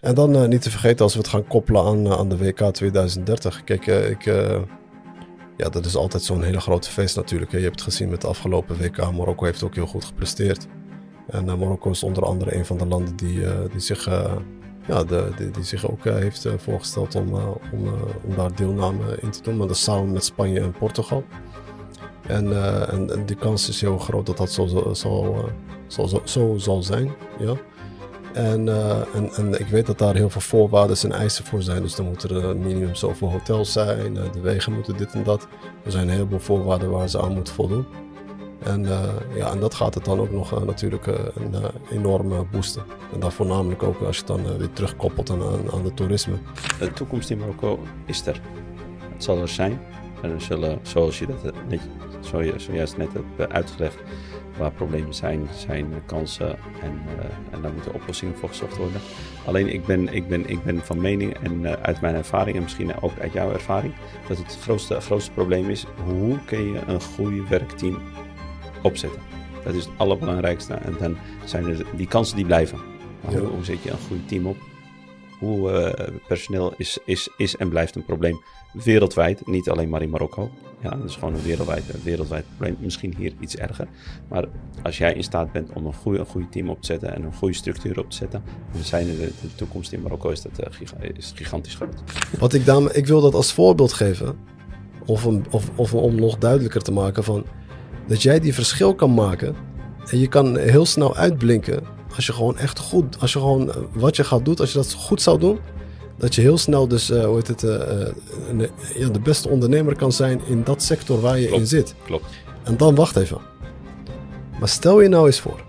En dan niet te vergeten als we het gaan koppelen aan, aan de WK 2030. Kijk, ik, ja, dat is altijd zo'n hele grote feest natuurlijk. Je hebt het gezien met de afgelopen WK. Marokko heeft ook heel goed gepresteerd. En Marokko is onder andere een van de landen die, die zich ja, de, die, zich ook heeft voorgesteld om, om, om daar deelname in te doen. Maar dat samen met Spanje en Portugal. En, en, en, die kans is heel groot dat dat zo, zo, zo, zo, zo zal zijn. Ja. En, uh, en, en ik weet dat daar heel veel voorwaarden en eisen voor zijn. Dus dan moeten er minimum zoveel hotels zijn, uh, de wegen moeten dit en dat. Er zijn een heleboel voorwaarden waar ze aan moeten voldoen. En, ja, en dat gaat het dan ook nog natuurlijk een enorm boosten. En dan voornamelijk ook als je het dan weer terugkoppelt aan, aan de toerisme. De toekomst in Marokko is er. Het zal er zijn. En er zullen, zoals je dat net zojuist net hebt eh, uitgelegd, waar problemen zijn, zijn kansen en, uh, en daar moeten oplossingen voor gezocht worden. Alleen ik ben, ik ben, ik ben van mening en uh, uit mijn ervaring en misschien ook uit jouw ervaring, dat het grootste, grootste probleem is, hoe kun je een goed werkteam opzetten? Dat is het allerbelangrijkste en dan zijn er die kansen die blijven. Hoe, hoe zet je een goed team op? Hoe uh, personeel is, is, is en blijft een probleem wereldwijd, niet alleen maar in Marokko. Ja, dat is gewoon een wereldwijd, een wereldwijd probleem. Misschien hier iets erger. Maar als jij in staat bent om een goede, een team op te zetten en een goede structuur op te zetten, dan zijn de, de toekomst in Marokko is dat, is gigantisch groot. Wat ik, dan, ik wil dat als voorbeeld geven, of, of om nog duidelijker te maken van dat jij die verschil kan maken en je kan heel snel uitblinken als je gewoon echt goed, als je gewoon eh, wat je gaat doen, als je dat goed zou doen, dat je heel snel dus, uh, hoe heet het, uh, een, ja, de beste ondernemer kan zijn in dat sector waar je in zit. Klopt. En dan wacht even. Maar stel je nou eens voor,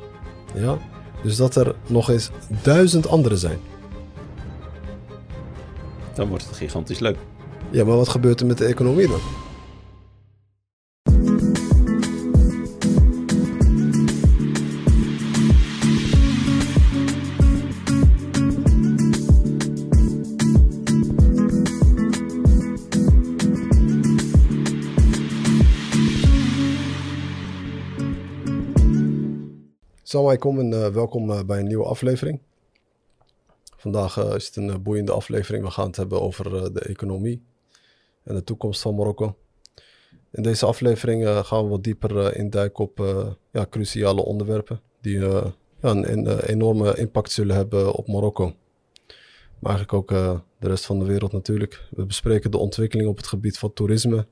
ja, dus dat er nog eens duizend anderen zijn. Dan wordt het gigantisch leuk. Ja, maar wat gebeurt er met de economie dan? Assalamualaikum en uh, welkom uh, bij een nieuwe aflevering. Vandaag uh, is het een boeiende aflevering. We gaan het hebben over de economie en de toekomst van Marokko. In deze aflevering gaan we wat dieper induiken op ja, cruciale onderwerpen die ja, een, een enorme impact zullen hebben op Marokko. Maar eigenlijk ook de rest van de wereld natuurlijk. We bespreken de ontwikkeling op het gebied van toerisme,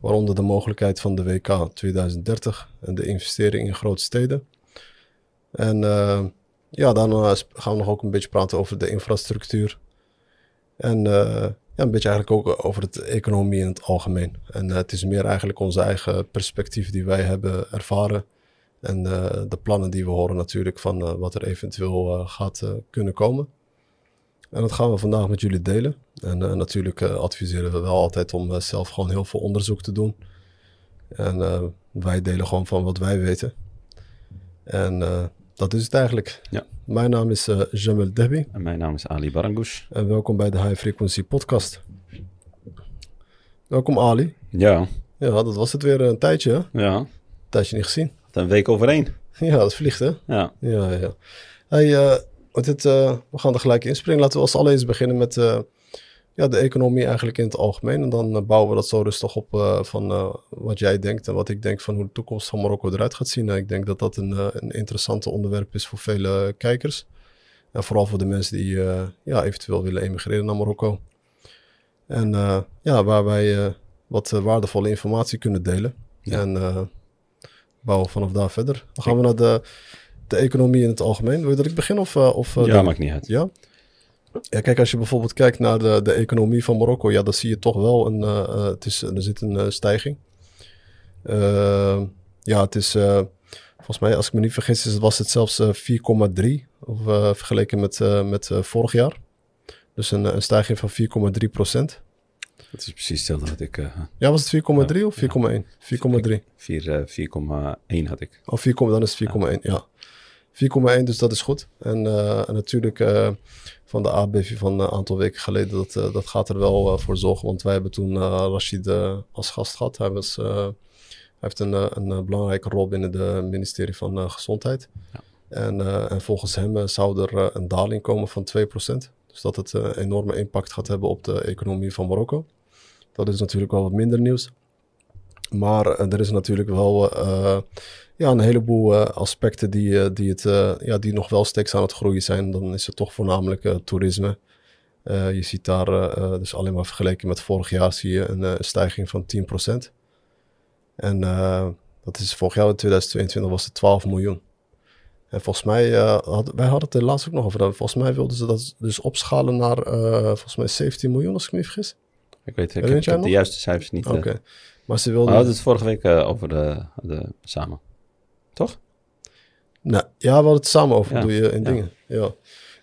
waaronder de mogelijkheid van de WK 2030 en de investering in grote steden. En uh, ja, dan gaan we nog ook een beetje praten over de infrastructuur. En uh, ja, een beetje eigenlijk ook over de economie in het algemeen. En het is meer eigenlijk onze eigen perspectief die wij hebben ervaren. En de plannen die we horen natuurlijk van wat er eventueel gaat kunnen komen. En dat gaan we vandaag met jullie delen. En natuurlijk adviseren we wel altijd om zelf gewoon heel veel onderzoek te doen. En wij delen gewoon van wat wij weten. En dat is het eigenlijk. Ja. Mijn naam is uh, Jamel Dehbi. En mijn naam is Ali Barangoush. En welkom bij de High Frequency Podcast. Welkom Ali. Ja. Ja, dat was het weer een tijdje. Hè? Ja. Een tijdje niet gezien. Een week overheen. Ja, dat vliegt hè? Ja. Ja, ja. Hey, uh, het, uh, we gaan er gelijk inspringen. Laten we als allereerst beginnen met ja, de economie eigenlijk in het algemeen. En dan eh, bouwen we dat zo rustig op uh, van uh, wat jij denkt en wat ik denk van hoe de toekomst van Marokko eruit gaat zien. ik denk dat dat een, een interessante onderwerp is voor vele kijkers. En vooral voor de mensen die ja, eventueel willen emigreren naar Marokko. En ja, waar wij wat waardevolle informatie kunnen delen. Ja. En bouwen vanaf daar verder. Dan gaan we naar de, de economie in het algemeen. Wil je dat ik begin? Of, of, ja, maakt niet uit. Ja? Ja, kijk, als je bijvoorbeeld kijkt naar de, de economie van Marokko, ja, dan zie je toch wel een, uh, het is, er zit een uh, stijging. Uh, ja, het is, volgens mij, als ik me niet vergis, is, was het zelfs 4,3 of vergeleken met, met vorig jaar. Dus een, een stijging van 4,3 procent. Dat is precies hetzelfde wat ik... ja, was het 4,3 of 4,1? 4,3. 4,1 had ik. Oh, 4, dan is het 4,1, ja. 4,1, dus dat is goed. En, en natuurlijk van de aardbeving van een aantal weken geleden. Dat, uh, dat gaat er wel voor zorgen. Want wij hebben toen Rashid als gast gehad. Hij, was, hij heeft een, een belangrijke rol binnen het ministerie van Gezondheid. Ja. En, en volgens hem zou er een daling komen van 2%. Dus dat het een enorme impact gaat hebben op de economie van Marokko. Dat is natuurlijk wel wat minder nieuws. Maar er is natuurlijk wel ja, een heleboel aspecten die, die, het, ja, die nog wel steeds aan het groeien zijn. Dan is het toch voornamelijk toerisme. je ziet daar dus alleen maar vergeleken met vorig jaar zie je een stijging van 10%. En dat is vorig jaar in 2022 was het 12 miljoen. En volgens mij, had, wij hadden het er laatst ook nog over. Volgens mij wilden ze dat dus opschalen naar volgens mij 17 miljoen, als ik me niet vergis. Ik weet, ik heb, de juiste cijfers niet. Oké. Okay. Maar ze wilden... We hadden het vorige week over de, de, samen. Toch? Nou, ja, we hadden het samen over, ja. doe je in dingen. Ja.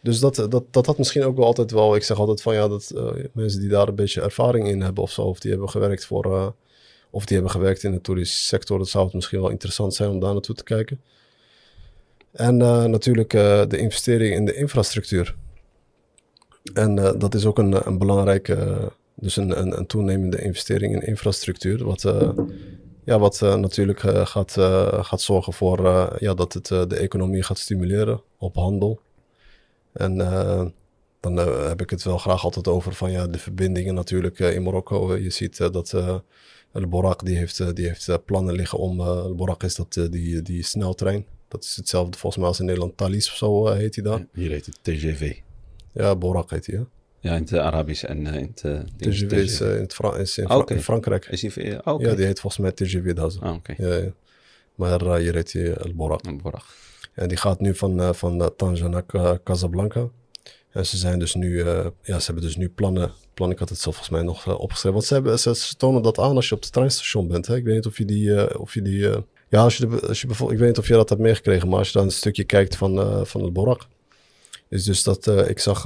Dus dat, dat, dat had misschien ook wel altijd wel... Ik zeg altijd van ja, dat mensen die daar een beetje ervaring in hebben of zo... of die hebben gewerkt voor... of die hebben gewerkt in de toeristische sector... dat zou het misschien wel interessant zijn om daar naartoe te kijken. En uh, natuurlijk de investering in de infrastructuur. En dat is ook een, een belangrijke, dus een, een, een, toenemende investering in infrastructuur. Wat, ja, wat natuurlijk gaat, gaat zorgen voor ja, dat het de economie gaat stimuleren op handel. En dan heb ik het wel graag altijd over van ja, de verbindingen natuurlijk in Marokko. je ziet dat El Borak die heeft, die heeft plannen liggen om, El Borak is dat die, die sneltrein dat is hetzelfde volgens mij als in Nederland. Thalys of zo heet hij dan. Hier heet het TGV. Ja, Borak heet hij, ja. In het Arabisch en uh, in het... TGV is, in, het Fra is in, Fra okay. in, Frankrijk. Is die, oh, okay. Ja, die heet volgens mij TGV. Ah, oké. Ja, ja. Maar hier heet hij El Borak. El Borak. En die gaat nu van, van Tanger naar Casablanca. En ze zijn dus nu, ja, ze hebben dus nu plannen. Plan, ik had het zelf volgens mij nog opgeschreven. Want ze, hebben, ze, tonen dat aan als je op het treinstation bent. Hè? Ik weet niet of je die, of je die ja, als je, als je bijvoorbeeld, ik weet niet of je dat hebt meegekregen, maar als je dan een stukje kijkt van, van het Borak, is dus dat ik zag,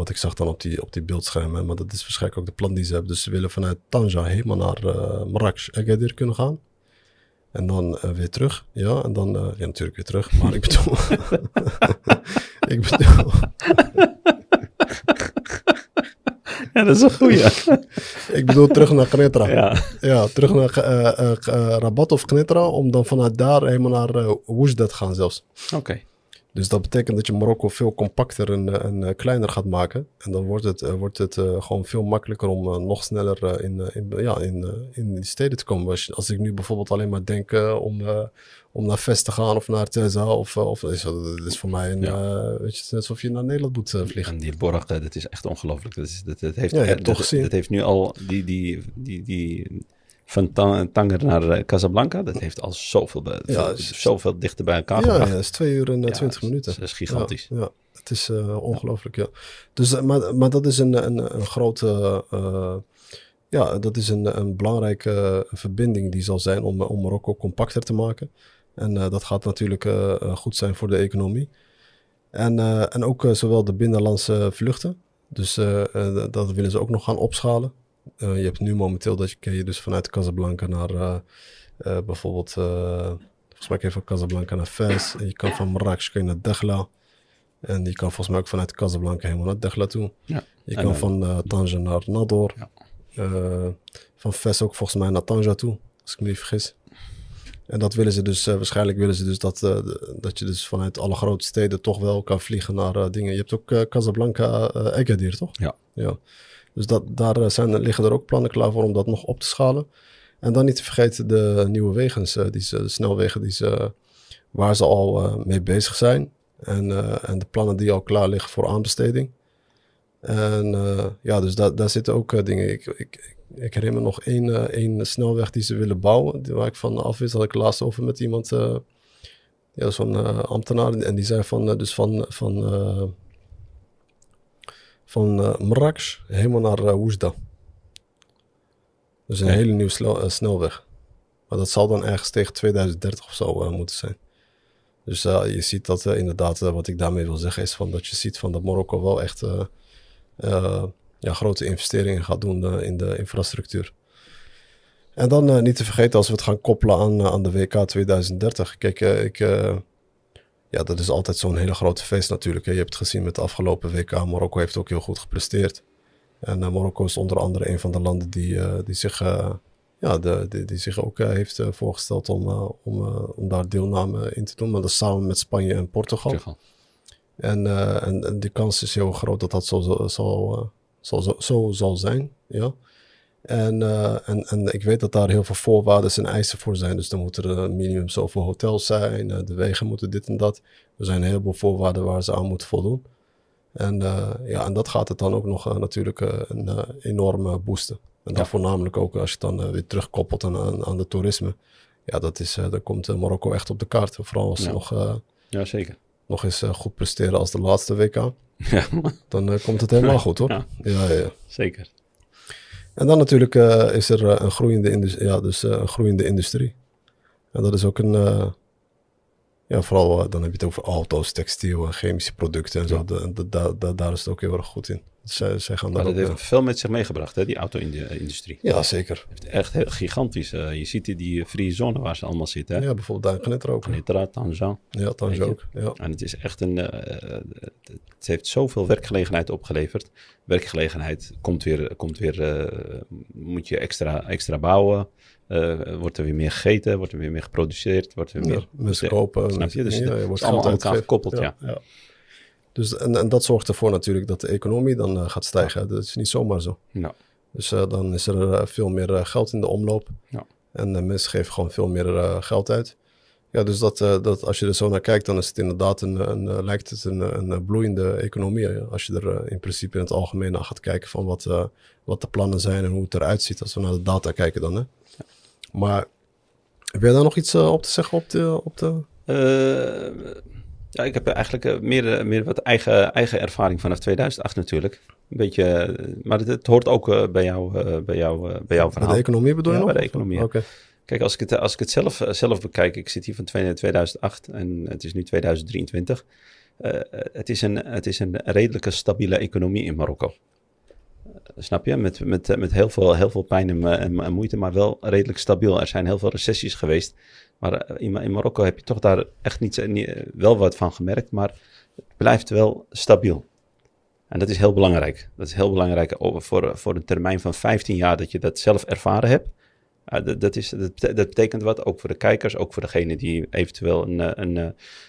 wat ik zag dan op die, op die beeldschermen, maar dat is waarschijnlijk ook de plan die ze hebben. Dus ze willen vanuit Tanja helemaal naar uh, Marrakesh, Agadir kunnen gaan. En dan weer terug. Ja, en dan, ja, natuurlijk weer terug. Maar ik bedoel, ik bedoel, Ja, dat is een goeie. ik bedoel terug naar Knetra. Ja. ja terug naar uh, uh, Rabat of Knetra, om dan vanuit daar helemaal naar uh, Oujda te gaan zelfs. Oké. Dus dat betekent dat je Marokko veel compacter en, en kleiner gaat maken. En dan wordt het, wordt het gewoon veel makkelijker om nog sneller in, in, ja, in, in die steden te komen. Als, als ik nu bijvoorbeeld alleen maar denk om om naar Vest te gaan of naar Teza. Of, eh, of is, dat is voor mij een, ja. uh, weet je, net alsof je naar Nederland moet vliegen. En die Borg, dat is echt ongelooflijk. Dat, is, dat, dat heeft, ja, dat. Dat heeft nu al die, die, die, die van Tanger naar Casablanca, dat heeft al zoveel, ja, zoveel dichter bij elkaar Ja, ja dat is twee uur en twintig minuten. Dat is gigantisch. Ja, ja. het is uh, ongelooflijk, ja. Dus, maar, maar dat is een, een, een grote... Uh, ja, dat is een, een belangrijke verbinding die zal zijn om, om Marokko compacter te maken. En uh, dat gaat natuurlijk goed zijn voor de economie. En, en ook zowel de binnenlandse vluchten. Dus dat willen ze ook nog gaan opschalen. Je hebt nu momenteel dat je, kun je dus vanuit Casablanca naar bijvoorbeeld, volgens mij kun je van Casablanca naar Fez. En je kan van Marrakesh je naar Dakhla. En je kan volgens mij ook vanuit Casablanca helemaal naar Dakhla toe. Ja. Je kan van Tanger naar Nador. Ja. van Fez ook volgens mij naar Tanger toe, als ik me niet vergis. En dat willen ze dus, waarschijnlijk willen ze dus dat, dat je dus vanuit alle grote steden toch wel kan vliegen naar dingen. Je hebt ook Casablanca, Agadir, toch? Ja. ja. Dus dat, daar zijn, liggen er ook plannen klaar voor om dat nog op te schalen. En dan niet te vergeten de nieuwe wegens, die ze, de snelwegen die ze, waar ze al mee bezig zijn. En, en de plannen die al klaar liggen voor aanbesteding. En ja, dus da daar zitten ook dingen. Ik, ik, ik herinner me nog één, één snelweg die ze willen bouwen. Waar ik van af wist, had ik laatst over met iemand. Ja, zo'n ambtenaar. En die zei van, dus van, van, van Marrakesh helemaal naar uh, Oujda. Dus een hele nieuwe snelweg. Maar dat zal dan ergens tegen 2030 of zo moeten zijn. Dus je ziet dat inderdaad, wat ik daarmee wil zeggen, is van dat je ziet van dat Marokko wel echt ja, grote investeringen gaat doen uh, in de infrastructuur. En dan uh, niet te vergeten als we het gaan koppelen aan, uh, aan de WK 2030. Kijk, ik, ja, dat is altijd zo'n hele grote feest natuurlijk. Hè. Je hebt het gezien met de afgelopen WK. Marokko heeft ook heel goed gepresteerd. En Marokko is onder andere een van de landen die, die zich, ja, de, die, die zich ook heeft voorgesteld om, om, om daar deelname in te doen. Maar dat samen met Spanje en Portugal. En, en, en, de kans is heel groot dat dat zo, zo, zo, zo, zo zal zijn. Ja. En, uh, en, en ik weet dat daar heel veel voorwaarden en eisen voor zijn. Dus dan moeten er minimum zoveel hotels zijn. de wegen moeten dit en dat. Er zijn een heleboel voorwaarden waar ze aan moeten voldoen. En, ja, en dat gaat het dan ook nog natuurlijk een enorme boosten. En dan voornamelijk ook als je het dan weer terugkoppelt aan, aan, de toerisme. Ja, dat is, dan komt Marokko echt op de kaart. Vooral als ja. ze nog... ja, zeker nog eens goed presteren als de laatste WK, ja. dan komt het helemaal goed hoor. Ja, ja, ja. Zeker. En dan natuurlijk uh, is er een, groeiende ja, dus, een groeiende industrie. En dat is ook een, ja, vooral dan heb je het over auto's, textiel en chemische producten en zo. De, de, de, de, daar is het ook heel erg goed in. Zij, zij gaan daar dat heeft veel met zich meegebracht, hè, die auto-industrie. Ja, zeker. Het heeft echt heel gigantisch. Uh, je ziet die, die vrije zone waar ze allemaal zitten. Hè? Ja, bijvoorbeeld daar Gnetter ook. Tanzan. Ja, Tanzan ook. Ja. En het is echt een... Uh, het heeft zoveel werkgelegenheid opgeleverd. Werkgelegenheid komt weer... Komt weer uh, moet je extra, extra bouwen. Wordt er weer meer gegeten, wordt er weer meer geproduceerd, wordt er weer meer... Mensen kopen. Snap je? Dus ja, het is allemaal aan elkaar gekoppeld, ja. ja. Dus, en, en dat zorgt ervoor natuurlijk dat de economie dan uh, gaat stijgen. Dat is niet zomaar zo. Ja. Dus uh, dan is er veel meer geld in de omloop. Ja. En mensen geven gewoon veel meer geld uit. Ja, dus dat, dat, als je er zo naar kijkt, dan is het inderdaad een, een lijkt het een, een bloeiende economie. Als je er in principe in het algemeen naar gaat kijken van wat, wat de plannen zijn en hoe het eruit ziet als we naar de data kijken dan. Hè. Maar heb jij daar nog iets op te zeggen op de... Op de... Ja, ik heb eigenlijk meer, meer wat eigen, eigen ervaring vanaf 2008 natuurlijk. Een beetje, maar het, het hoort ook bij, jou, bij, jou, bij jouw verhaal. Bij de economie bedoel je ja, nog? bij de economie. Oké. Okay. Kijk, als ik het, als ik het zelf, zelf bekijk, ik zit hier van 2008 en het is nu 2023. het, is een, het is een redelijke stabiele economie in Marokko. Snap je? Met, met, met heel, veel, heel veel pijn en, en, en moeite, maar wel redelijk stabiel. Er zijn heel veel recessies geweest. Maar in, in Marokko heb je toch daar echt niet, niet, wel wat van gemerkt, maar het blijft wel stabiel. En dat is heel belangrijk. Dat is heel belangrijk voor, voor een termijn van 15 jaar dat je dat zelf ervaren hebt. Dat, dat, is, dat, dat, betekent wat, ook voor de kijkers, ook voor degene die eventueel een, een,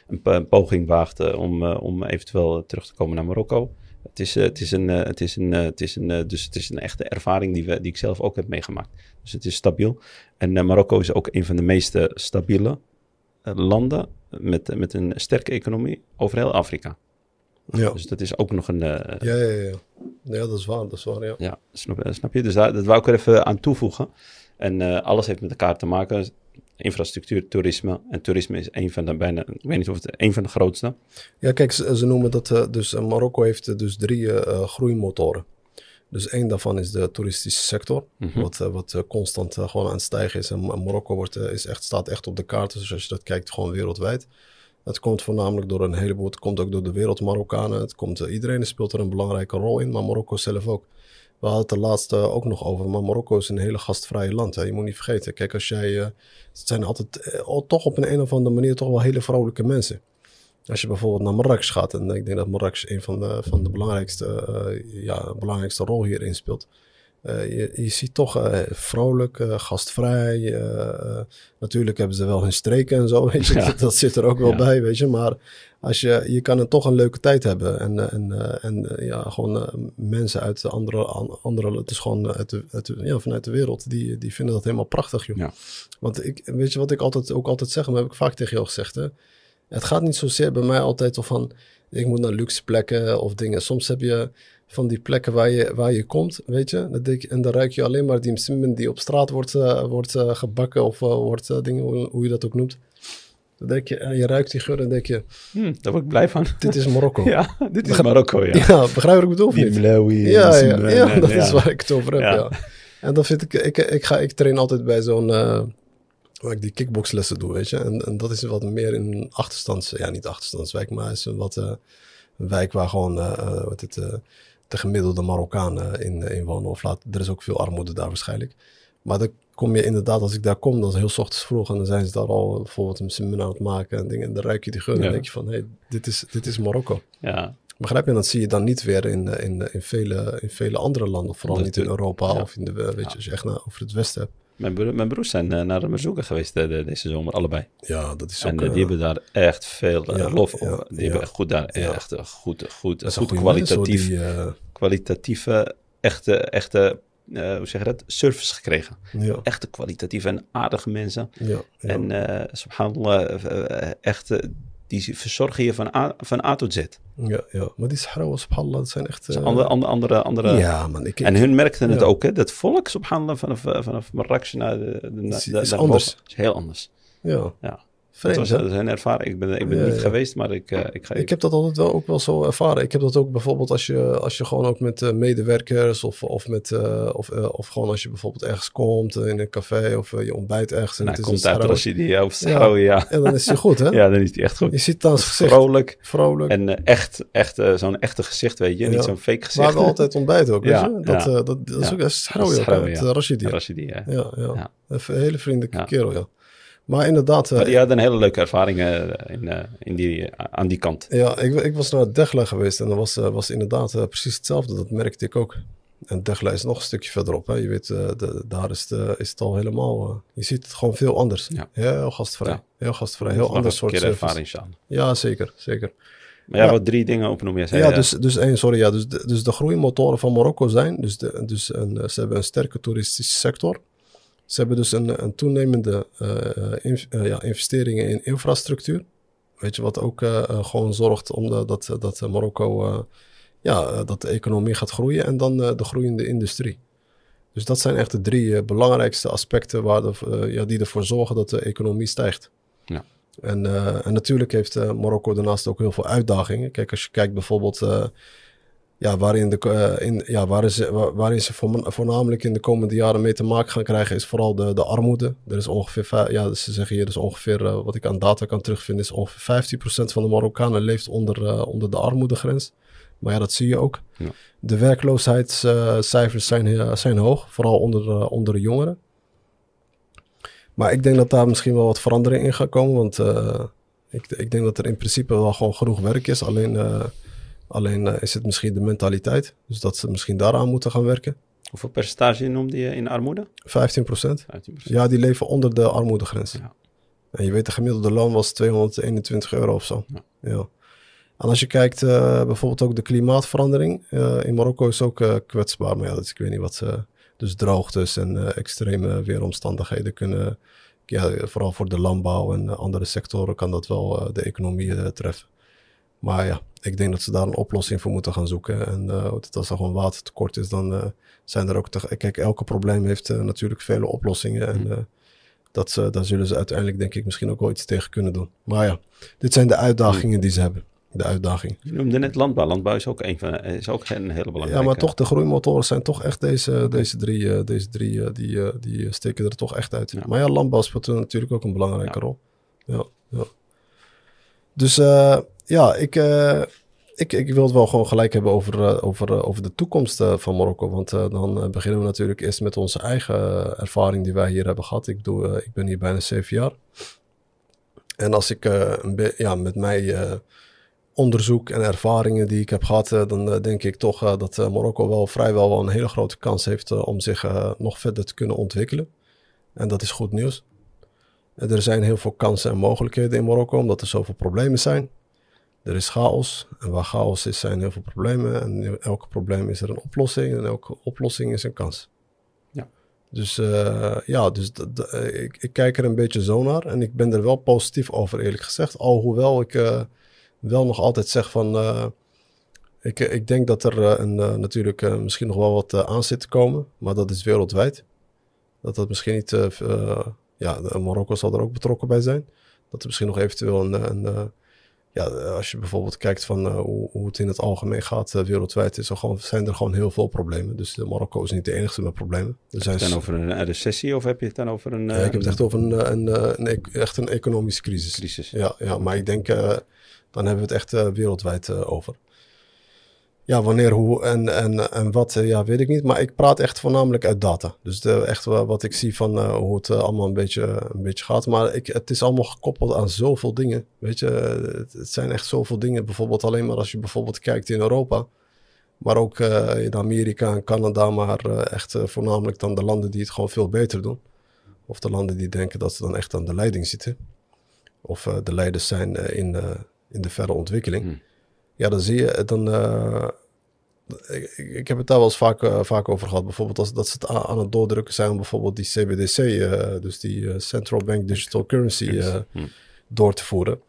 een, een poging waagt om, om eventueel terug te komen naar Marokko. Het is, uh, het is een, uh, het is een, het is een, dus het is een echte ervaring die, we, die ik zelf ook heb meegemaakt. Dus het is stabiel. En Marokko is ook een van de meest stabiele landen met, met een sterke economie over heel Afrika. Ja. Dus dat is ook nog een... ja, ja, ja. Ja, dat is waar, dat is waar, ja. Ja, snap, snap je? Dus daar, dat wou ik er even aan toevoegen. En uh, alles heeft met elkaar te maken. Infrastructuur, toerisme. En toerisme is een van de bijna, ik weet niet of het een van de grootste. Ja, kijk, ze, ze noemen dat, uh, dus uh, Marokko heeft dus drie uh, groeimotoren. Dus één daarvan is de toeristische sector, Mhm. mm -hmm. wat, wat constant gewoon aan het stijgen is. En Marokko wordt, is echt, staat echt op de kaart, dus als je dat kijkt, gewoon wereldwijd. Het komt voornamelijk door een heleboel, het komt ook door de wereld Marokkanen. Het komt, iedereen speelt er een belangrijke rol in, maar Marokko zelf ook. We hadden het er laatst uh, ook nog over, maar Marokko is een hele gastvrije land. Hè. Je moet niet vergeten, kijk, als jij, het zijn altijd uh, toch op een, een of andere manier toch wel hele vrolijke mensen. Als je bijvoorbeeld naar Marrakesh gaat, en ik denk dat Marrakesh een van de, van de belangrijkste, ja, belangrijkste rol hierin speelt. Je, je, ziet toch vrolijk, gastvrij. natuurlijk hebben ze wel hun streken en zo, weet je. Ja. Dat zit er ook wel ja. bij, weet je. Maar als je, je kan er toch een leuke tijd hebben. En, en, en ja, gewoon mensen uit andere, andere het is gewoon uit de, uit de, ja, vanuit de wereld, die, die vinden dat helemaal prachtig, joh. Ja. Want ik, weet je wat ik altijd, ook altijd zeg, en dat heb ik vaak tegen jou gezegd, hè. Het gaat niet zozeer bij mij altijd of van, ik moet naar luxe plekken of dingen. Soms heb je van die plekken waar je, waar je komt, weet je. Dat ik, en dan ruik je alleen maar die msimmen die op straat wordt, uh, wordt uh, gebakken of uh, wordt dingen, hoe, hoe, je dat ook noemt. Dan denk je, en je ruikt die geur en denk je... Hmm, daar word ik blij van. Dit is Marokko. ja, dit is Marokko, ja. Ja, begrijp wat ik bedoel of niet? Mlawi, ja, ja, ja, dat is waar ik het over heb, ja. En dan vind ik, ik, ik, ga, ik train altijd bij zo'n waar ik die kickboxlessen doe, weet je. En, en dat is wat meer in een achterstands... Ja, niet achterstandswijk, maar is een wat... Uh, een wijk waar gewoon, uh, wat het, uh, de gemiddelde Marokkanen in, in wonen. Of laat, er is ook veel armoede daar waarschijnlijk. Maar dan kom je inderdaad, als ik daar kom, dan is heel ochtends vroeg. En dan zijn ze daar al bijvoorbeeld een simmen aan het maken en dingen. En dan ruik je die geur en Ja. dan denk je van, hé, hey, dit, is, dit is Marokko. Ja, Begrijp je? En dat zie je dan niet weer in, in, in, vele, in vele andere landen. Vooral Dat- niet in Europa ja. of in de, weet je, als je echt naar, over het westen hebt. Mijn, broer, mijn broers zijn uh, naar Mazuka geweest uh, deze zomer, allebei. Ja, dat is En ook... uh, die hebben daar echt veel ja, lof over. Die hebben echt goed daar, echt goed, goed, dat is een goed kwalitatief, die, eh, kwalitatieve, echte, echte eh, hoe zeg je dat, service gekregen. ja, Echte kwalitatieve en aardige mensen. ja, ja. En eh subhanallah, eh, eh, echt, eh, die verzorgen je van A, van A tot Z. ja, ja. Maar die Sahrawi, subhanallah, dat zijn echt... Dus eh, andere, andere, andere, andere ja, man. Ik, En hun merkten het ook, hè, dat volk, subhanallah, vanaf, eh, vanaf Marrakesh naar de, de, Is- anders. is heel anders. ja. Ja. Vreemd, dat was dat hun ervaring. Ik ben, ik ben Ja, niet ja. geweest, maar ik, eh, ik ga... Ik heb dat altijd wel ook wel zo ervaren. Ik heb dat ook bijvoorbeeld als je, als je gewoon ook met eh, medewerkers of, of, met, eh, of, of gewoon als je bijvoorbeeld ergens komt in een café of je ontbijt ergens. En nou, het is komt een uit. Rashidi of Sahrawi, ja. En dan is hij goed, hè? Ja, dan is die echt goed. Je ziet zijn gezicht. Vrolijk Vrolijk. en echt, echt zo'n echte gezicht, weet je. Ja. Niet zo'n fake We gezicht. hebben altijd ontbijt ook, weet Ja, je? Dat, ja. dat, dat is Ja. ook uit ja. eh, Rashidi. Ja, ja. ja. Ja. Een hele vriendelijke Ja. kerel, ja. Maar inderdaad, eh, Maar die hadden een hele leuke ervaring eh, in, eh, in die, eh, aan die kant. Ja, ik, ik was naar Degla geweest en dat was, eh, was inderdaad eh, precies hetzelfde. Dat merkte ik ook. En Degla is nog een stukje verderop. Hè. Je weet, eh, de, daar is het, is het al helemaal... eh, je ziet het gewoon veel anders. Ja. Heel gastvrij. Ja. Heel gastvrij. Heel ander soort service. ervaring, Sjaan. Ja, zeker. zeker. Maar ja, Ja. wat drie dingen opnoemen. Jij zei, ja, eh, dus, dus één, sorry. Ja, dus, de, dus de groeimotoren van Marokko zijn... Dus, de, dus een, eh, ze hebben een sterke toeristische sector. Ze hebben dus een, een toenemende eh, in- eh, ja, investeringen in infrastructuur. Weet je, wat ook eh, eh, gewoon zorgt om de- dat, dat eh, Marokko... eh, ja, eh, dat de economie gaat groeien en dan eh, de groeiende industrie. Dus dat zijn echt de drie eh, belangrijkste aspecten waar de, eh, ja, die ervoor zorgen dat de economie stijgt. Ja. En, eh, en natuurlijk heeft eh, Marokko daarnaast ook heel veel uitdagingen. Kijk, als je kijkt bijvoorbeeld eh, ja, waarin, de, eh, in, ja, waarin ze, waar- waarin ze voorna- voornamelijk in de komende jaren mee te maken gaan krijgen, is vooral de, de armoede. Er is ongeveer, ja, ze zeggen hier, dus ongeveer, eh, wat ik aan data kan terugvinden, is ongeveer 15% van de Marokkanen leeft onder, eh, onder de armoedegrens. Maar ja, dat zie je ook. Ja. De werkloosheidscijfers zijn, eh, zijn hoog, vooral onder, eh, onder de jongeren. Maar ik denk dat daar misschien wel wat verandering in gaat komen, want eh, ik, ik denk dat er in principe wel gewoon genoeg werk is. Alleen, eh, alleen eh, is het misschien de mentaliteit. Dus dat ze misschien daaraan moeten gaan werken. Hoeveel percentage noemde je in armoede? 15 procent. 15%. Ja, die leven onder de armoedegrens. Ja. En je weet, de gemiddelde loon was 221 euro of zo. Ja. Ja. En als je kijkt, eh, bijvoorbeeld ook de klimaatverandering. eh, in Marokko is ook kwetsbaar. Maar ja, dat is, ik weet niet wat ze... Dus droogtes en extreme weeromstandigheden kunnen... Ja, vooral voor de landbouw en andere sectoren kan dat wel de economie treffen. Maar ja, ik denk dat ze daar een oplossing voor moeten gaan zoeken. En eh, als er gewoon watertekort is, dan eh, zijn er ook... Te, kijk, elke probleem heeft eh, natuurlijk vele oplossingen. En eh, dat ze, daar zullen ze uiteindelijk denk ik misschien ook wel iets tegen kunnen doen. Maar ja, dit zijn de uitdagingen die ze hebben. De uitdagingen. Je noemde net landbouw. Landbouw is ook een, van, is ook een hele belangrijke. Ja, maar toch, de groeimotoren zijn toch echt deze, deze drie, deze drie die, die steken er toch echt uit. Ja. Maar ja, landbouw speelt natuurlijk ook een belangrijke Ja. rol. Ja, ja. Dus ja, ik, eh, ik, ik wil het wel gewoon gelijk hebben over, eh, over, eh, over de toekomst van Marokko. Want dan beginnen we natuurlijk eerst met onze eigen ervaring die wij hier hebben gehad. Ik, doe, ik ben hier bijna zeven jaar. En als ik ja, met mij onderzoek en ervaringen die ik heb gehad, eh, dan denk ik toch dat Marokko wel vrijwel wel een hele grote kans heeft om zich nog verder te kunnen ontwikkelen. En dat is goed nieuws. Er zijn heel veel kansen en mogelijkheden in Marokko, omdat er zoveel problemen zijn. Er is chaos. En waar chaos is, zijn heel veel problemen. En in elke probleem is er een oplossing. En elke oplossing is een kans. Ja. Dus eh, ja, dus eh, ik, ik kijk er een beetje zo naar. En ik ben er wel positief over, eerlijk gezegd. Alhoewel ik eh, wel nog altijd zeg van... ik, ik denk dat er een, natuurlijk misschien nog wel wat aan zit te komen. Maar dat is wereldwijd. Dat dat misschien niet... ja, Marokko zal er ook betrokken bij zijn. Dat er misschien nog eventueel een... een ja, als je bijvoorbeeld kijkt van eh, hoe, hoe het in het algemeen gaat eh, wereldwijd, is er gewoon, zijn er gewoon heel veel problemen. Dus eh, Marokko is niet de enige met problemen. Er zijn Heb je het dan over een, recessie of heb je het dan over een, eh, ik heb het echt over een, eh, een, eh, een, ec- echt een economische crisis. crisis? Ja, ja, maar ik denk, eh, dan hebben we het echt eh, wereldwijd eh, over. Ja, wanneer, hoe en, en, en wat, eh, ja, weet ik niet. Maar ik praat echt voornamelijk uit data. Dus de, echt wat ik zie van eh, hoe het eh, allemaal een beetje, een beetje gaat. Maar ik, het is allemaal gekoppeld aan zoveel dingen. Weet je, het, het zijn echt zoveel dingen. Bijvoorbeeld alleen maar als je bijvoorbeeld kijkt in Europa. Maar ook in Amerika en Canada. Maar echt voornamelijk dan de landen die het gewoon veel beter doen. Of de landen die denken dat ze dan echt aan de leiding zitten. Of de leiders zijn in, in de verre ontwikkeling. Hmm. Ja, dan zie je, dan... ik, heb het daar wel eens vaak, eh, vaak over gehad. Bijvoorbeeld als, dat ze het aan, aan het doordrukken zijn om bijvoorbeeld die CBDC, eh, dus die eh, Central Bank Digital Currency, Hmm. door te voeren.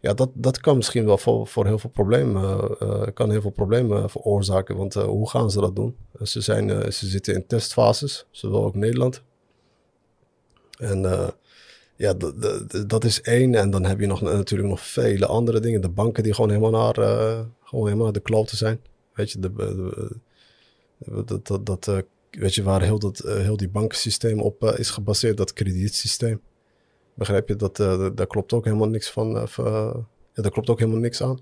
Ja, dat, dat kan misschien wel voor, voor heel veel problemen, kan heel veel problemen veroorzaken. Want hoe gaan ze dat doen? Ze, zijn, ze zitten in testfases, zowel ook Nederland. En ja, dat is één. En dan heb je nog, natuurlijk nog vele andere dingen. De banken die gewoon helemaal naar, eh, gewoon helemaal naar de kloten zijn. Weet je, dat, dat, dat, eh, weet je waar heel, dat, eh, heel die bankensysteem op eh, is gebaseerd, dat kredietsysteem. Begrijp je? Dat, daar klopt ook helemaal niks van. eh, ja, daar klopt ook helemaal niks aan.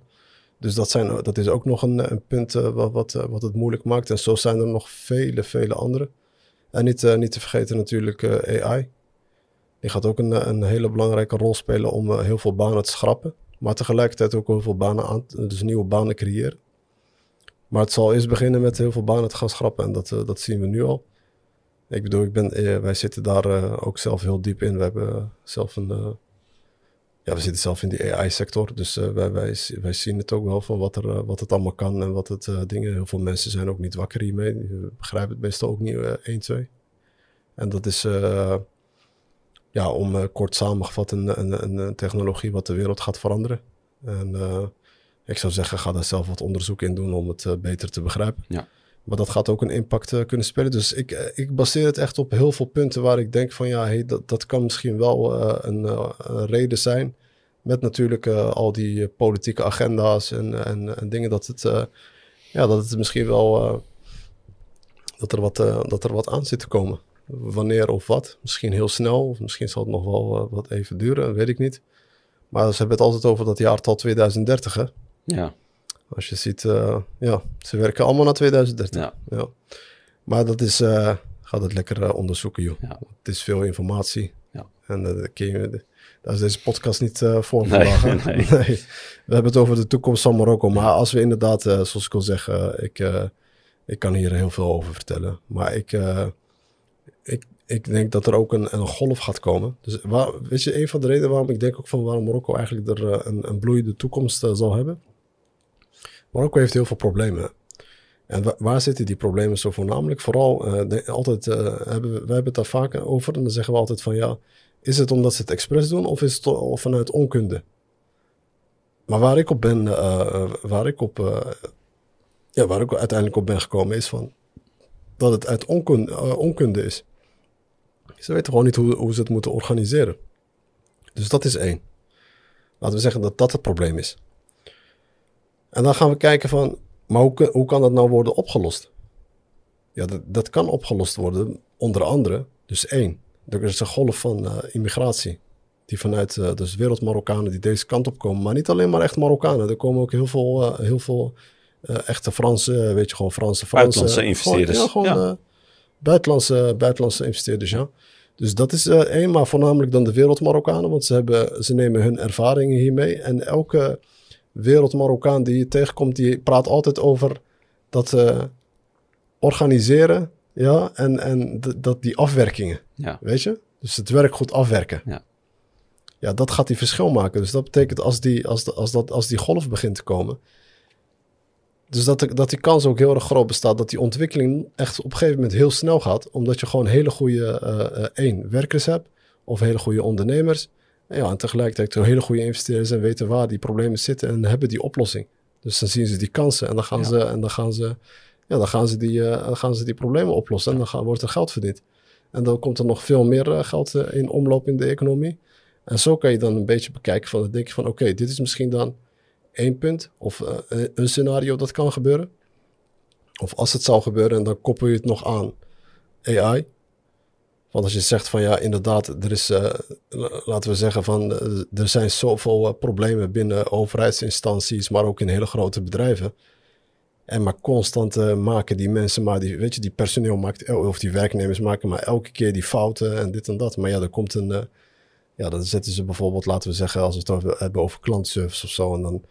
Dus dat, zijn, dat is ook nog een, een punt wat, wat, wat het moeilijk maakt. En zo zijn er nog vele, vele andere. En niet, niet te vergeten natuurlijk AI. Die gaat ook een, een hele belangrijke rol spelen om heel veel banen te schrappen. Maar tegelijkertijd ook heel veel banen aan, dus nieuwe banen creëren. Maar het zal eerst beginnen met heel veel banen te gaan schrappen. En dat, eh, dat zien we nu al. Ik bedoel, ik ben, eh, wij zitten daar eh, ook zelf heel diep in. We hebben zelf een. ja, we zitten zelf in die AI-sector. Dus wij, wij, wij zien het ook wel van wat, er, wat het allemaal kan en wat het eh, dingen. Heel veel mensen zijn ook niet wakker hiermee. Die begrijpen het meestal ook niet eh 1, 2. En dat is. eh, ja, om kort samengevat een, een, een, technologie wat de wereld gaat veranderen. En ik zou zeggen, ga daar zelf wat onderzoek in doen om het eh, beter te begrijpen. Ja. Maar dat gaat ook een impact eh, kunnen spelen. Dus ik, eh, ik baseer het echt op heel veel punten waar ik denk van ja, hey, dat, dat kan misschien wel een, een reden zijn. Met natuurlijk al die politieke agenda's en, en, en dingen dat het, ja, dat het misschien wel dat, er wat, dat er wat aan zit te komen. Wanneer of wat. Misschien heel snel, of misschien zal het nog wel wat even duren, weet ik niet. Maar ze hebben het altijd over dat jaartal 2030, hè? Ja, Als je ziet, eh, ja, ze werken allemaal naar 2030. ja, Ja. Maar dat is, eh ga het lekker eh, onderzoeken, joh. Ja. Het is veel informatie. Ja. En daar kun je- daar is deze podcast niet voor Nee, vandaag. nee. We hebben het over de toekomst van Marokko. Maar als we inderdaad, zoals ik al zeg, ik, ik kan hier heel veel over vertellen. Maar ik, ik, ik denk dat er ook een, een golf gaat komen. Dus waar, weet je, een van de redenen waarom ik denk ook van waarom Marokko eigenlijk er een, een bloeiende toekomst zal hebben. Marokko heeft heel veel problemen. En wa- waar zitten die problemen zo voornamelijk? Vooral, eh, altijd, eh, hebben we, wij hebben het daar vaak over. En dan zeggen we altijd van ja, is het omdat ze het expres doen of is het of vanuit onkunde? Maar waar ik op ben, eh, waar ik op, ja, waar ik uiteindelijk op ben gekomen is van dat het uit onkunde, is. Ze weten gewoon niet hoe ze het moeten organiseren. Dus dat is één. Laten we zeggen dat dat het probleem is. En dan gaan we kijken van, maar hoe, kan dat nou worden opgelost? Ja, dat, dat kan opgelost worden, onder andere. Dus één, er is een golf van eh, immigratie. Die vanuit, eh, dus wereld-Marokkanen die deze kant op komen. Maar niet alleen maar echt Marokkanen. Er komen ook heel veel, eh, heel veel echte Franse, weet je, gewoon Franse, Franse. Buitenlandse investeerders. Gewoon, ja, gewoon Ja. buitenlandse, buitenlandse investeerders, ja. Dus dat is één, maar voornamelijk dan de wereld-Marokkanen. Want ze, hebben, ze nemen hun ervaringen hiermee. En elke wereld-Marokkaan die je tegenkomt, die praat altijd over dat eh, organiseren, ja, en, en dat die afwerkingen, ja, weet je? Dus het werk goed afwerken. Ja. Ja, dat gaat die verschil maken. Dus dat betekent als die, als, de- als, dat, als die golf begint te komen, dus dat, de- dat die kans ook heel erg groot bestaat dat die ontwikkeling echt op een gegeven moment heel snel gaat, omdat je gewoon hele goede, eh, eh, één, werkers hebt, of hele goede ondernemers, ja, en tegelijkertijd ook hele goede investeerders en weten waar die problemen zitten en hebben die oplossing. Dus dan zien ze die kansen en dan gaan Ja. ze, en dan gaan ze, ja, dan gaan ze, die, dan gaan ze die problemen oplossen en dan gaan, wordt er geld verdiend. En dan komt er nog veel meer eh, geld eh, in omloop in de economie. En zo kan je dan een beetje bekijken van, dan denk je van, oké, dit is misschien dan één punt of een scenario dat kan gebeuren. Of als het zou gebeuren en dan koppel je het nog aan AI. Want als je zegt van ja, inderdaad, er is, eh, la- laten we zeggen van, eh, er zijn zoveel eh, problemen binnen overheidsinstanties, maar ook in hele grote bedrijven. En maar constant maken die mensen, maar die, weet je, die personeel maakt, of die werknemers maken maar elke keer die fouten en dit en dat. Maar ja, er komt een, ja, dan zetten ze bijvoorbeeld, laten we zeggen, als we het hebben over klantservice of zo, en dan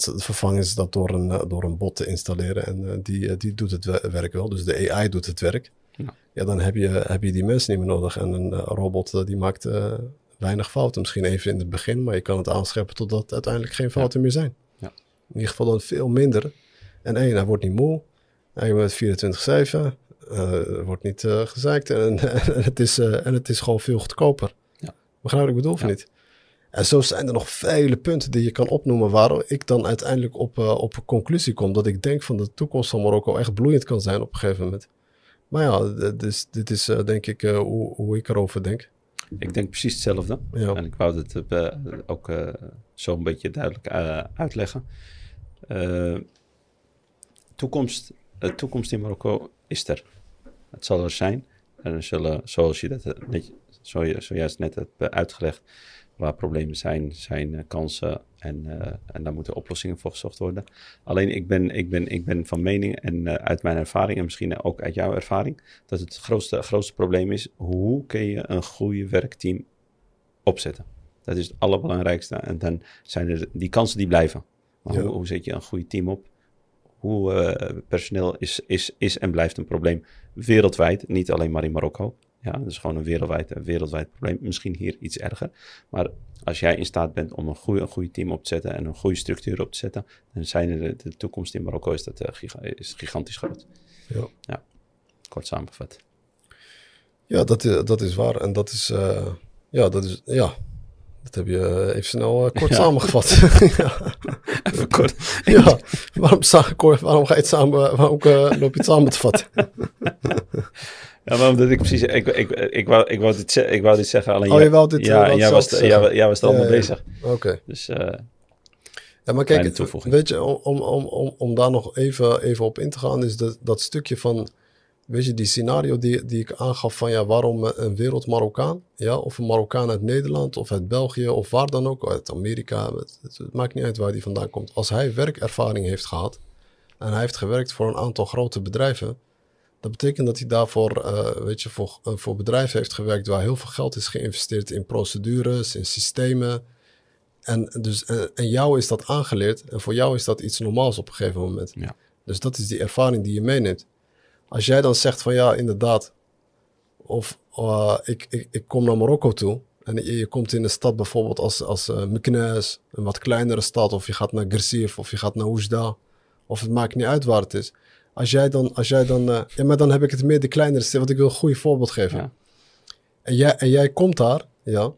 ze, vervangen ze dat door een, door een bot te installeren en die, die doet het we- werk wel. Dus de AI doet het werk. Ja. Ja, dan heb je, heb je die mensen niet meer nodig. En een eh, robot eh, die maakt eh, weinig fouten. Misschien even in het begin, maar je kan het aanscheppen totdat uiteindelijk geen fouten meer zijn. Ja. In ieder geval dan veel minder. En één, hij wordt niet moe. Hij wordt 24-7. eh, er wordt niet gezeikt. En, en, het is, en het is gewoon veel goedkoper. Ja. Begrijp ik bedoel of Ja. niet? En zo zijn er nog vele punten die je kan opnoemen waarom ik dan uiteindelijk op, op een conclusie kom dat ik denk van de toekomst van Marokko echt bloeiend kan zijn op een gegeven moment. Maar ja, dus, dit is eh, denk ik eh, hoe, hoe ik erover denk. Ik denk precies hetzelfde. Ja. En ik wou het eh, ook zo een beetje duidelijk uitleggen. Toekomst, de toekomst in Marokko is er. Het zal er zijn. En er zullen, zoals je dat net, zojuist net hebt uitgelegd, waar problemen zijn, zijn kansen. En, eh, en daar moeten oplossingen voor gezocht worden. Alleen ik ben, ik ben, ik ben van mening en eh, uit mijn ervaring en misschien ook uit jouw ervaring, dat het grootste, grootste probleem is, hoe kun je een goede werkteam opzetten? Dat is het allerbelangrijkste. En dan zijn er die kansen die blijven. Maar Ja. hoe, hoe zet je een goed team op? Hoe eh, personeel is, is, is en blijft een probleem wereldwijd, niet alleen maar in Marokko. Ja, dat is gewoon een wereldwijd, een wereldwijd probleem. Misschien hier iets erger. Maar als jij in staat bent om een goede, een goede team op te zetten en een goede structuur op te zetten, dan zijn er de, de toekomst in Marokko is dat, eh, giga- is gigantisch groot. Ja. Kort samengevat. Ja, dat, is- dat is waar. En dat is, eh, ja, dat is, ja, dat heb je eh, even snel eh, kort Ja. samengevat. ja. Even kort. ja, waarom, waarom ga je het samen, waarom eh, loop je het samen te vatten? Ja, maar omdat ik precies, ik, ik, ik, wou, ik, wou dit, ik wou dit zeggen, alleen Oh, jij- je wou dit, eh, ja, jij was, jij, jij was er allemaal bezig. Oké. Dus eh, Ja, maar kijk, weet je, om, om, om, om, om daar nog even, even op in te gaan, is dat, dat stukje van, weet je, die scenario die, die ik aangaf van, ja, waarom een wereld Marokkaan, ja, of een Marokkaan uit Nederland, of uit België, of waar dan ook, uit Amerika, het, het- het maakt niet uit waar die vandaan komt. Als hij werkervaring heeft gehad, en hij heeft gewerkt voor een aantal grote bedrijven, dat betekent dat hij daarvoor, eh, weet je, voor, eh, voor bedrijven heeft gewerkt waar heel veel geld is geïnvesteerd in procedures, in systemen, en, dus, en, en jou is dat aangeleerd. En voor jou is dat iets normaals op een gegeven moment. Ja. Dus dat is die ervaring die je meeneemt. Als jij dan zegt van ja, inderdaad. Of eh, ik, ik, ik kom naar Marokko toe. En je, je komt in een stad bijvoorbeeld als, als uh, Meknes, een wat kleinere stad. Of je gaat naar Gersif of je gaat naar Oujda. Of het maakt niet uit waar het is. Als jij dan, als jij dan eh, ja, maar dan heb ik het meer de kleinere stad. Want ik wil een goed voorbeeld geven. Ja. En, jij, en jij komt daar, ja.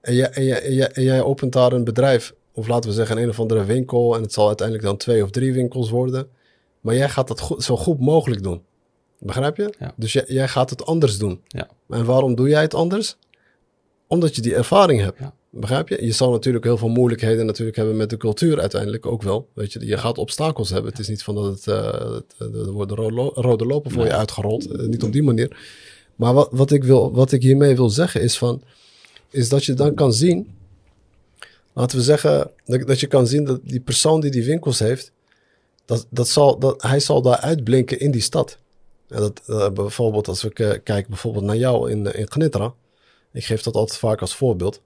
En jij, en, jij, en, jij, en jij opent daar een bedrijf, of laten we zeggen een of andere winkel, en het zal uiteindelijk dan twee of drie winkels worden. Maar jij gaat dat goed, zo goed mogelijk doen. Begrijp je? Ja. Dus jij, jij gaat het anders doen. Ja. En waarom doe jij het anders? Omdat je die ervaring hebt. Ja. Begrijp je? Je zal natuurlijk heel veel moeilijkheden natuurlijk hebben met de cultuur uiteindelijk ook wel. Weet je, je gaat obstakels hebben. Het is niet van dat het, uh, er worden rode, rode lopen voor Nee. je uitgerold. Uh, niet op die manier. Maar wat, wat, ik wil, wat ik hiermee wil zeggen is van, is dat je dan kan zien, laten we zeggen, dat, dat je kan zien dat die persoon die die winkels heeft, dat, dat zal, dat, hij zal daar uitblinken in die stad. En dat, uh, bijvoorbeeld als ik uh, kijk bijvoorbeeld naar jou in, in Gnitra, ik geef dat altijd vaak als voorbeeld.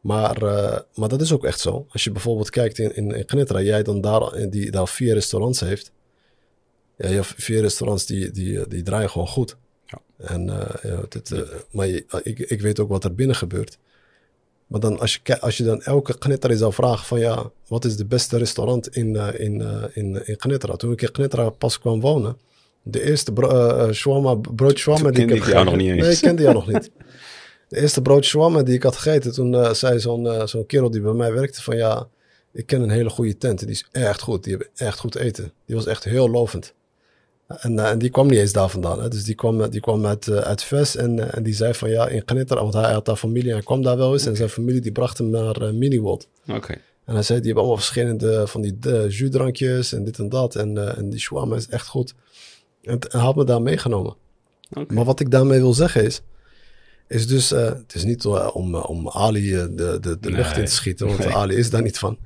Maar, uh, maar dat is ook echt zo. Als je bijvoorbeeld kijkt in, in, in Gnitra, jij dan daar, die daar vier restaurants heeft. Ja, je hebt vier restaurants die, die, die draaien gewoon goed. Ja. En, ja, dit, maar je, ik, ik weet ook wat er binnen gebeurt. Maar dan als je, als je dan elke Gnitra zou vragen van ja, wat is de beste restaurant in, uh, in, in, in Gnitra? Toen ik in Gnitra pas kwam wonen, de eerste bro, shawarma, brood shawarma die ik heb gegeten. nog niet eens. Nee, ik kende jou nog niet. De eerste brood shawarma die ik had gegeten, toen zei zo'n zo'n kerel die bij mij werkte van ja, ik ken een hele goede tent. Die is echt goed, die hebben echt goed eten. Die was echt heel lovend. En, uh, en, die kwam niet eens daar vandaan. Hè. Dus die kwam, die kwam uit, uh, uit Ves en, en die zei van ja, in Gnitra, want hij had daar familie en hij kwam daar wel eens. Okay. En zijn familie die bracht hem naar uh, Miniworld. Okay. En hij zei, die hebben allemaal verschillende van die jusdrankjes en dit en dat. En, en die shawarma is echt goed. En hij had me daar meegenomen. Okay. Maar wat ik daarmee wil zeggen is, is dus, het is niet om, om Ali de, de, de nee. lucht in te schieten, want nee. Ali is daar niet van.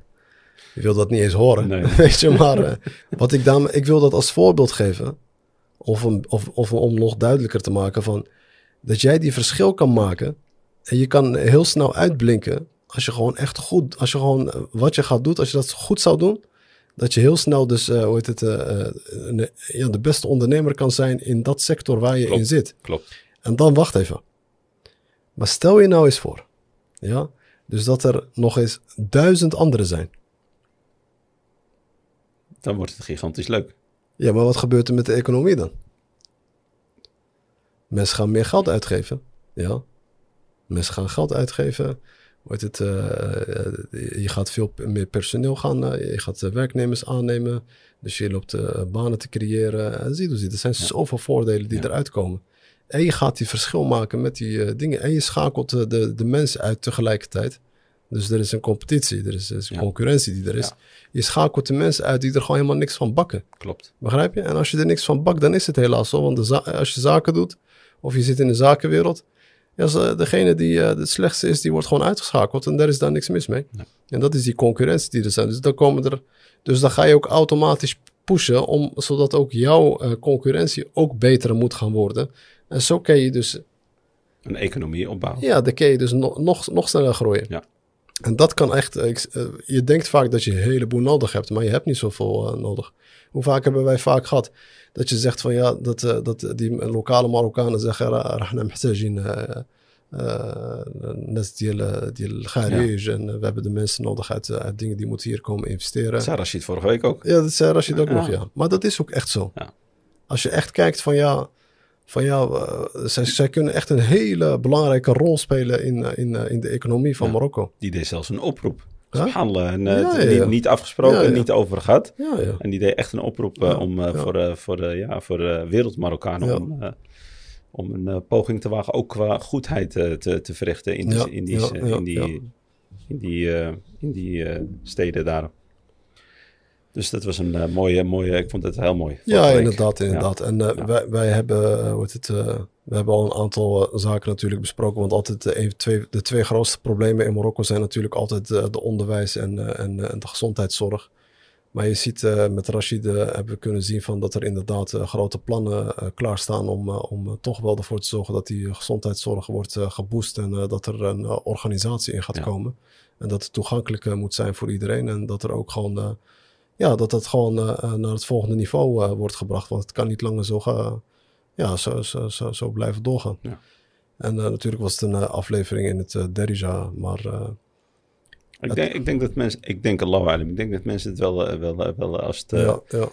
Je wil dat niet eens horen. Nee. Weet je, maar uh, wat ik dan, ik wil dat als voorbeeld geven. Of, om, of, of om nog duidelijker te maken van dat jij die verschil kan maken. En je kan heel snel uitblinken als je gewoon echt goed, als je gewoon wat je gaat doen, als je dat goed zou doen, dat je heel snel dus, eh, hoe heet het, eh, eh, een- ja, de beste ondernemer kan zijn in dat sector waar je Klopt. in zit. Klopt. En dan wacht even. Maar stel je nou eens voor, ja, dus dat er nog eens duizend anderen zijn. Dan wordt het gigantisch leuk. Ja, maar wat gebeurt er met de economie dan? Mensen gaan meer geld uitgeven. Ja. Mensen gaan geld uitgeven. Wordt het, eh, eh, je gaat veel meer personeel gaan. eh, je gaat werknemers aannemen. Dus je loopt eh, banen te creëren. En zie je, er zijn Ja. zoveel voordelen die Ja. eruit komen. En je gaat die verschil maken met die dingen. En je schakelt de, de mensen uit tegelijkertijd. Dus er is een competitie, er is, er is een Ja. concurrentie die er is. Ja. Je schakelt de mensen uit die er gewoon helemaal niks van bakken. Klopt. Begrijp je? En als je er niks van bakt, dan is het helaas zo. Want als je zaken doet, of je zit in de zakenwereld, ja, degene die eh, het slechtste is, die wordt gewoon uitgeschakeld. En daar is daar niks mis mee. Ja. En dat is die concurrentie die er zijn. Dus dan komen er. Dus dan ga je ook automatisch pushen, om, zodat ook jouw eh, concurrentie ook beter moet gaan worden. En zo kan je dus, Een economie opbouwen. ja, dan kan je dus nog, nog sneller groeien. Ja. En dat kan echt, eh, ik, eh, je denkt vaak dat je een heleboel nodig hebt, maar je hebt niet zoveel eh, nodig. Hoe vaak hebben wij vaak gehad dat je zegt van ja, dat, eh, dat die lokale Marokkanen zeggen, "Ra- rahna محتاجين, eh, eh, الناس ديال ديال الخارج en eh, we hebben de mensen nodig uit, eh, uit dingen die moeten hier komen investeren. Dat zei Rashid vorige week ook. Ja, dat zei Rashid ook Ja. nog, ja. Maar dat is ook echt zo. Ja. Als je echt kijkt van ja, van ja eh, zij, zij kunnen echt een hele belangrijke rol spelen in, eh, in, eh, in de economie van Ja. Marokko. Die deed zelfs een oproep. Handelen. En, Ja, ja. Niet, niet afgesproken, niet over gehad. Ja, ja. En die deed echt een oproep om, voor, voor, de ja, voor wereld-Marokkanen om, om een poging te wagen, ook qua goedheid te, te verrichten in, die- in die, in die, in die, in die steden daar. Dus dat was een eh, mooie, mooie, ik vond het heel mooi. Ja, week. inderdaad, inderdaad. En eh, Ja. wij, wij hebben, hoe heet het, we hebben al een aantal zaken natuurlijk besproken. Want altijd de, twee, de twee grootste problemen in Marokko zijn natuurlijk altijd de onderwijs en, en, en de gezondheidszorg. Maar je ziet met Rashid hebben we kunnen zien van dat er inderdaad grote plannen klaarstaan om, om toch wel ervoor te zorgen dat die gezondheidszorg wordt geboost en dat er een organisatie in gaat Ja. komen. En dat het toegankelijk moet zijn voor iedereen en dat er ook gewoon ja, dat dat gewoon eh, eh, naar het volgende niveau eh, wordt gebracht. Want het kan niet langer zo, gaan, ja, zo, zo, zo, zo blijven doorgaan. Ja. En natuurlijk was het een aflevering in het Derija, maar Ik denk, ik denk dat mensen, ik denk Allah ik denk dat mensen het wel, wel, wel als het, ja, ja.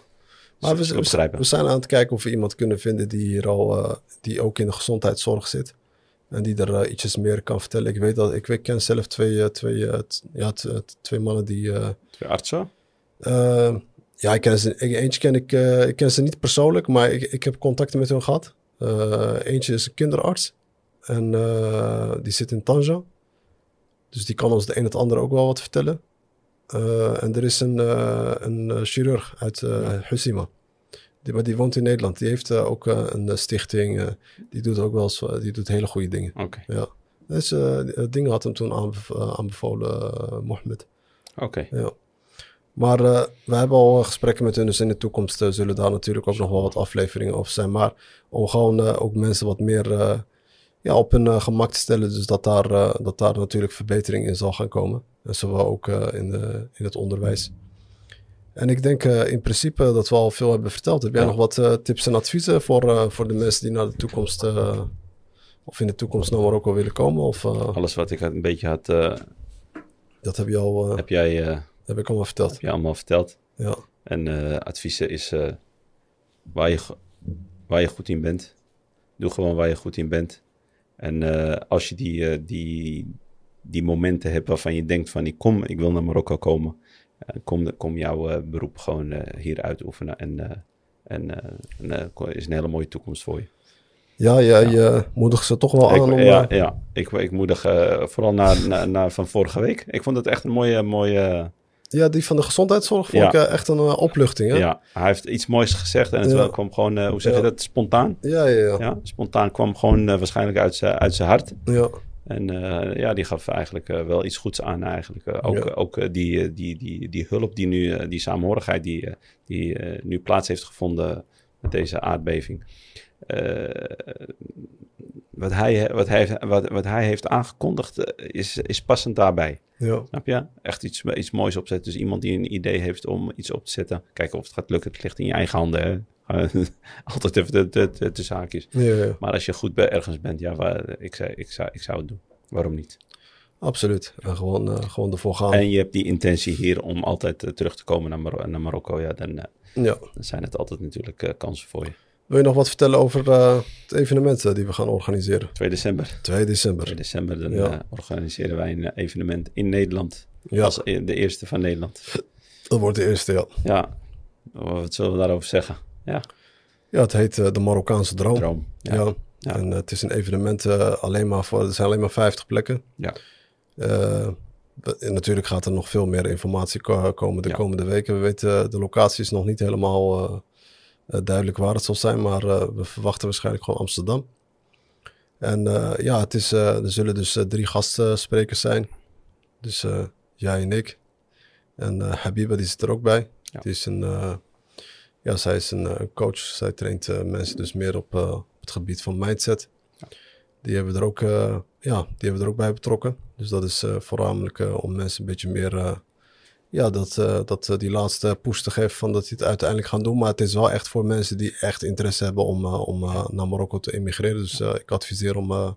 Maar we, we, zijn aan het kijken of we iemand kunnen vinden die hier al, die ook in de gezondheidszorg zit. En die er eh, ietsjes meer kan vertellen. Ik weet dat, ik ken zelf twee, twee, ja, twee mannen die, twee artsen. Eh, ja, ik ken ze, eentje ken ik, eh, ik ken ze niet persoonlijk, maar ik, ik heb contacten met hun gehad. Eh, eentje is een kinderarts en die zit in Tanja. Dus die kan ons de een het ander ook wel wat vertellen. En er is een, een chirurg uit Husima. Die, maar die woont in Nederland. Die heeft ook een stichting. die doet ook wel eens, die doet hele goede dingen. Oké, Ja. Dus dingen had hem toen aanbev- aanbevolen, Mohammed. oké. Ja. Maar eh, we hebben al gesprekken met hun, dus in de toekomst eh, zullen daar natuurlijk ook nog wel wat afleveringen over zijn. Maar om gewoon eh, ook mensen wat meer ja, op hun gemak te stellen, dus dat daar, dat daar natuurlijk verbetering in zal gaan komen. En zowel ook in, de, in het onderwijs. En ik denk in principe dat we al veel hebben verteld. Heb jij Ja. nog wat tips en adviezen voor, voor de mensen die naar de toekomst, of in de toekomst naar Marokko willen komen? Of Alles wat ik had- een beetje had, dat heb je al, heb, jij, heb ik allemaal verteld. heb je allemaal verteld. Ja. En eh, adviezen is eh, waar, je, waar je goed in bent. Doe gewoon waar je goed in bent. En eh, als je die, die, die momenten hebt waarvan je denkt van ik kom, ik wil naar Marokko komen. kom, kom jouw beroep gewoon hier uitoefenen. En, en, is een hele mooie toekomst voor je. Ja, jij eh, moedigt ze toch wel Ik, aan om... ja, ja, ik, ik moedig vooral naar, naar, naar van vorige week. Ik vond het echt een mooie, mooie ja, die van de gezondheidszorg vond Ja. ik eh, echt een eh, opluchting. Hè? Ja, hij heeft iets moois gezegd en het Ja. kwam gewoon, eh, hoe zeg je Ja. dat, spontaan. ja, ja. ja. Ja, spontaan kwam gewoon waarschijnlijk uit zijn uit zijn hart. ja. En ja, die gaf eigenlijk wel iets goeds aan eigenlijk. Ook ook die, die, die, die hulp die nu, die samenhorigheid die, die nu plaats heeft gevonden met deze aardbeving. Wat, hij, wat, hij, heeft- wat, wat hij heeft aangekondigd eh, is, is passend daarbij. Ja, Snap je? Echt iets, iets moois opzetten. Dus iemand die een idee heeft om iets op te zetten. Kijken of het gaat lukken. Het ligt in je eigen handen. Hè? Altijd even de, de, de, de zaakjes. ja, ja, Maar als je goed bij ergens bent, ja, waar, ik, zei, ik, zou, ik zou het doen. Waarom niet? absoluut. En gewoon, eh, gewoon ervoor gaan. En je hebt die intentie hier om altijd eh, terug te komen naar, Mar- naar Marokko. Ja, dan, Ja. dan zijn het altijd natuurlijk kansen voor je. Wil je nog wat vertellen over eh, het evenement eh, die we gaan organiseren? 2 december. 2 december. 2 december dan Ja. eh, organiseren wij een evenement in Nederland. Ja, Als de eerste van Nederland. dat wordt de eerste, ja. Ja, wat zullen we daarover zeggen? Ja, Ja, het heet de Marokkaanse Droom. droom. Ja. Ja, Ja. En het is een evenement alleen maar voor, er zijn alleen maar 50 plekken. Ja. En natuurlijk gaat er nog veel meer informatie ko- komen de komende weken. We weten, de locatie is nog niet helemaal duidelijk waar het zal zijn, maar eh, we verwachten waarschijnlijk gewoon Amsterdam. En eh, ja, het is, eh, er zullen dus eh, drie gastsprekers zijn. Dus eh, jij en ik. En eh, Habiba, die zit er ook bij. Ja. Die is een, eh, ja, zij is een eh, coach. Zij traint eh, mensen dus meer op, eh, op het gebied van mindset. Die hebben we er ook, eh, ja, die hebben we er ook bij betrokken. Dus dat is eh, voornamelijk eh, om mensen een beetje meer, eh, ja, dat, eh, dat eh, die laatste push te geven van dat die het uiteindelijk gaan doen. Maar het is wel echt voor mensen die echt interesse hebben om, eh, om naar Marokko te emigreren. Dus ik adviseer om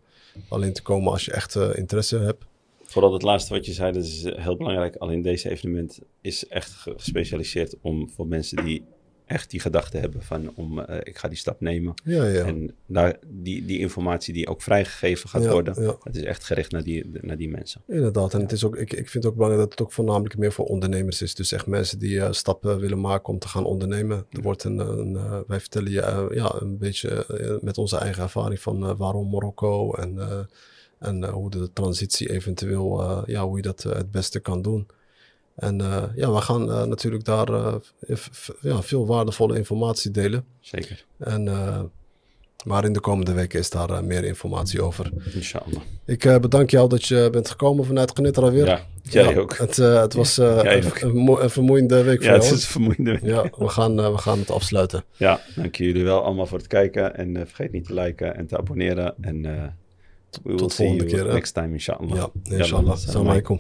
alleen te komen als je echt interesse hebt. Vooral het laatste wat je zei, dat is heel belangrijk. Alleen deze evenement is echt ge- gespecialiseerd om voor mensen die echt die gedachte hebben van om eh, ik ga die stap nemen. Ja, ja. En daar, die, die informatie die ook vrijgegeven gaat Ja, worden, het is echt gericht naar die, naar die mensen. Inderdaad, en het is ook, ik, ik vind het ook belangrijk dat het ook voornamelijk meer voor ondernemers is. Dus echt mensen die eh, stappen willen maken om te gaan ondernemen. Er wordt een, een eh, wij vertellen je ja, een beetje met onze eigen ervaring van waarom Marokko en, en hoe de transitie eventueel, ja, hoe je dat het beste kan doen. En eh, ja, we gaan eh, natuurlijk daar eh, ja, veel waardevolle informatie delen. Zeker. En, maar in de komende weken is daar meer informatie over. Inshallah. Ik bedank jou dat je bent gekomen vanuit Genitra weer. Ja, jij Ja, ook. Het, het was een, een, mo- een vermoeiende week Ja, voor het jou. is vermoeiende. Ja, we gaan, we gaan het afsluiten. Ja, dank jullie wel allemaal voor het kijken. En vergeet niet te liken en te abonneren. En we will see volgende you keer, next time, inshallah. Ja, inshallah. Assalamu alaikum.